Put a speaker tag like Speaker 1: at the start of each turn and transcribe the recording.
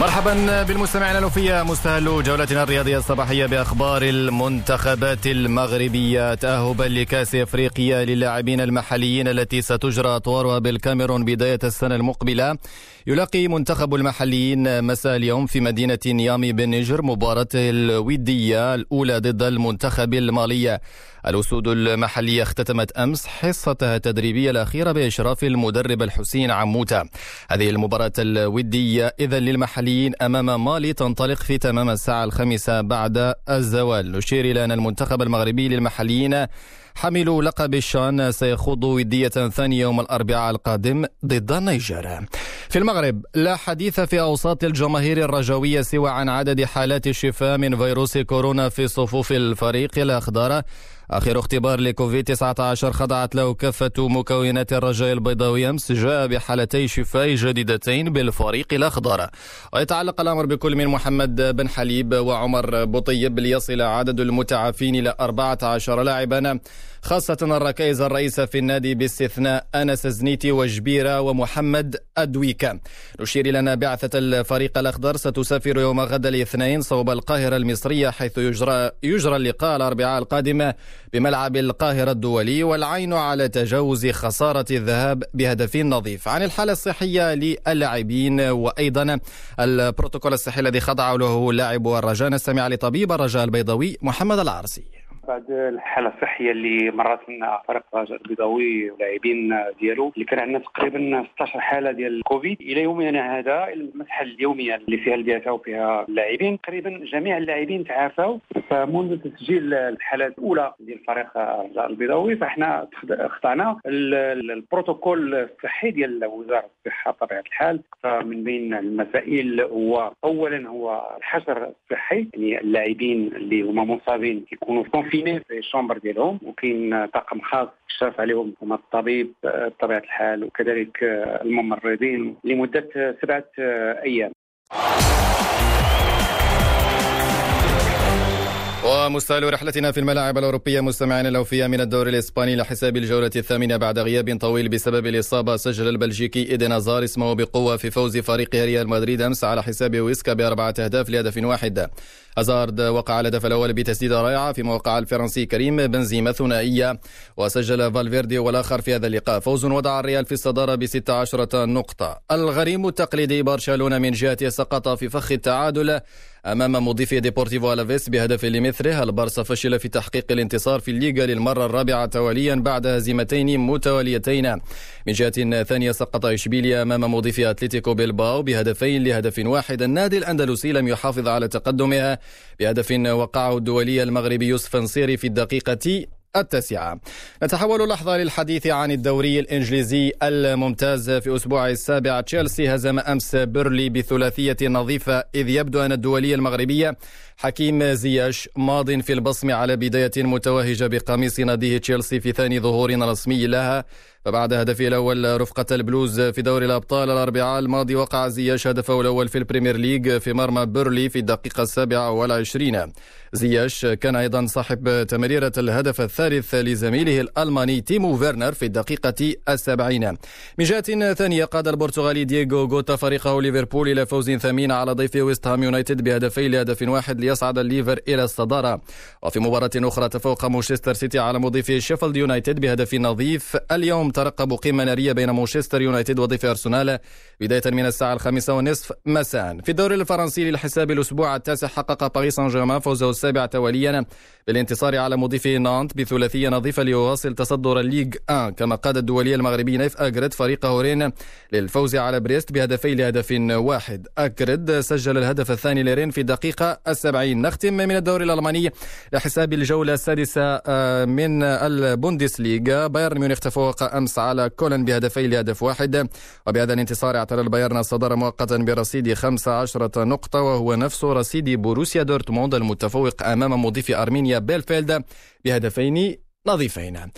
Speaker 1: مرحبا بالمستمعين الأوفياء مستهل جولتنا الرياضية الصباحية بأخبار المنتخبات المغربية. تأهبا لكأس أفريقيا للاعبين المحليين التي ستجرى أطوارها بالكاميرون بداية السنة المقبلة. يلاقي منتخب المحليين مساء اليوم في مدينة نيامي بالنيجر مباراته الودية الأولى ضد المنتخب المالي الأسود المحلية اختتمت أمس حصتها التدريبية الأخيرة بإشراف المدرب الحسين عموتة. هذه المباراة الودية إذا للمحليين أمام مالي تنطلق في تمام الساعة الخامسة بعد الزوال. نشير إلى أن المنتخب المغربي للمحليين حملوا لقب الشان سيخوض ودية ثانية يوم الأربعاء القادم ضد النيجر. في المغرب لا حديث في أوساط الجماهير الرجوية سوى عن عدد حالات الشفاء من فيروس كورونا في صفوف الفريق. الأخضر آخر اختبار لكوفيد 19 خضعت له كافة مكونات الرجاء البيضاوي أمس جاء بحالتي شفاء جديدتين بالفريق الأخضر. ويتعلق الأمر بكل من محمد بن حليب وعمر بطيب ليصل عدد المتعافين إلى 14 لاعبا خاصة الركائز الرئيسة في النادي باستثناء أنس زنيتي وجبيرة ومحمد أدويكا نشير إلى أن بعثة الفريق الأخضر ستسافر يوم غد الاثنين صوب القاهرة المصرية حيث يجرى, يجرى اللقاء الأربعاء القادم بملعب القاهرة الدولي والعين على تجاوز خسارة الذهاب بهدف نظيف. عن الحالة الصحية للاعبين وأيضا البروتوكول الصحي الذي خضع له لاعب الرجاء. نستمع لطبيب الرجاء البيضاوي محمد العرسي.
Speaker 2: بعد الحاله الصحيه اللي مرت لنا فريق الرجاء البيضاوي ولاعبين ديالو اللي كان عندنا تقريبا 16 حالة ديال الكوفيد. إلى يومنا هذا المسحة اليومية اللي فيها البعثة وفيها اللاعبين تقريبا جميع اللاعبين تعافوا. فمنذ تسجيل الحالات الأولى ديال فريق الرجاء البيضاوي فاحنا خضعنا البروتوكول الصحي ديال وزارة الصحة بطبيعة الحال. فمن بين المسائل هو اولا هو الحجر الصحي يعني اللاعبين اللي هما مصابين يكونوا في في الشومبر ديالهم وكاين طاقم خاص اشراف عليهم هما الطبيب بطبيعة الحال وكذلك الممرضين لمدة سبعة أيام.
Speaker 1: ومستهل رحلتنا في الملاعب الأوروبية مستمعين الأوفياء من الدور الإسباني لحساب الجولة الثامنة بعد غياب طويل بسبب الإصابة سجل البلجيكي إيدن أزار اسمه بقوة في فوز فريق ريال مدريد أمس على حساب ويسكا بأربعة أهداف لهدف واحد. هازارد وقع الهدف الأول بتسديدة رائعة فيما وقع الفرنسي كريم بنزيما ثنائية وسجل فالفيردي والآخر في هذا اللقاء فوز وضع الريال في الصدارة ب 16 نقطة. الغريم التقليدي برشلونة من جهته سقط في فخ التعادل أمام مضيفه ديبورتيفو ألافيس بهدف لمثله. البارسا فشل في تحقيق الانتصار في الليغا للمرة الرابعة تواليا بعد هزيمتين متواليتين. من جهة ثانية سقط إشبيليا أمام مضيفه أتلتيكو بيلباو بهدفين لهدف واحد. النادي الأندلسي لم يحافظ على تقدمه بهدف وقعه الدولي المغربي يوسف نصيري في الدقيقة التاسعة. نتحول لحظة للحديث عن الدوري الإنجليزي الممتاز في أسبوعه السابع. تشيلسي هزم أمس بيرنلي بثلاثية نظيفة إذ يبدو أن الدولي المغربي حكيم زياش ماض في البصم على بداية متوهجة بقميص ناديه تشيلسي في ثاني ظهور رسمي له. فبعد هدفه الأول رفقة البلوز في دوري الأبطال الأربعاء الماضي وقع زياش هدفه الأول في البريمير ليج في مرمى بيرنلي في الدقيقة السابعة والعشرين. زياش كان أيضا صاحب تمريرة الهدف الثالث لزميله الألماني تيمو فيرنر في الدقيقة السبعين من جهة ثانية قاد البرتغالي دييغو جوتا فريقه ليفربول إلى فوز ثمين على ضيفه ويست هام يونايتد بهدفين لهدف واحد ليصعد الليفر إلى الصدارة. وفي مباراة أخرى تفوق مانشستر سيتي على مضيفه شيفيلد يونايتد بهدف نظيف. اليوم ترقب قمة نارية بين مانشستر يونايتد وضيفه أرسنال بداية من الساعة الخامسة والنصف مساء. في الدوري الفرنسي لحساب الأسبوع التاسع حقق باريس سان جيرمان فوزه السابع تواليا بالانتصار على مضيفه نانت بثلاثية نظيفة ليواصل تصدر الليج 1 كما قاد الدولي المغربي نايف أكرد فريقه رين للفوز على بريست بهدفين لهدف واحد. أكرد سجل الهدف الثاني لرين في الدقيقة السبعين. نختم من الدوري الألماني لحساب الجولة السادسة من البوندسليغا. بايرن ميونخ تفوق أمس على كولن بهدفين لهدف واحد. وبهذا الانتصار اعتلى البايرن الصدارة مؤقتا برصيد 15 نقطة وهو نفس رصيد بوروسيا دورتموند المتفوق أمام مضيفه أرمينيا بيلفيلد بهدفين نظيفين.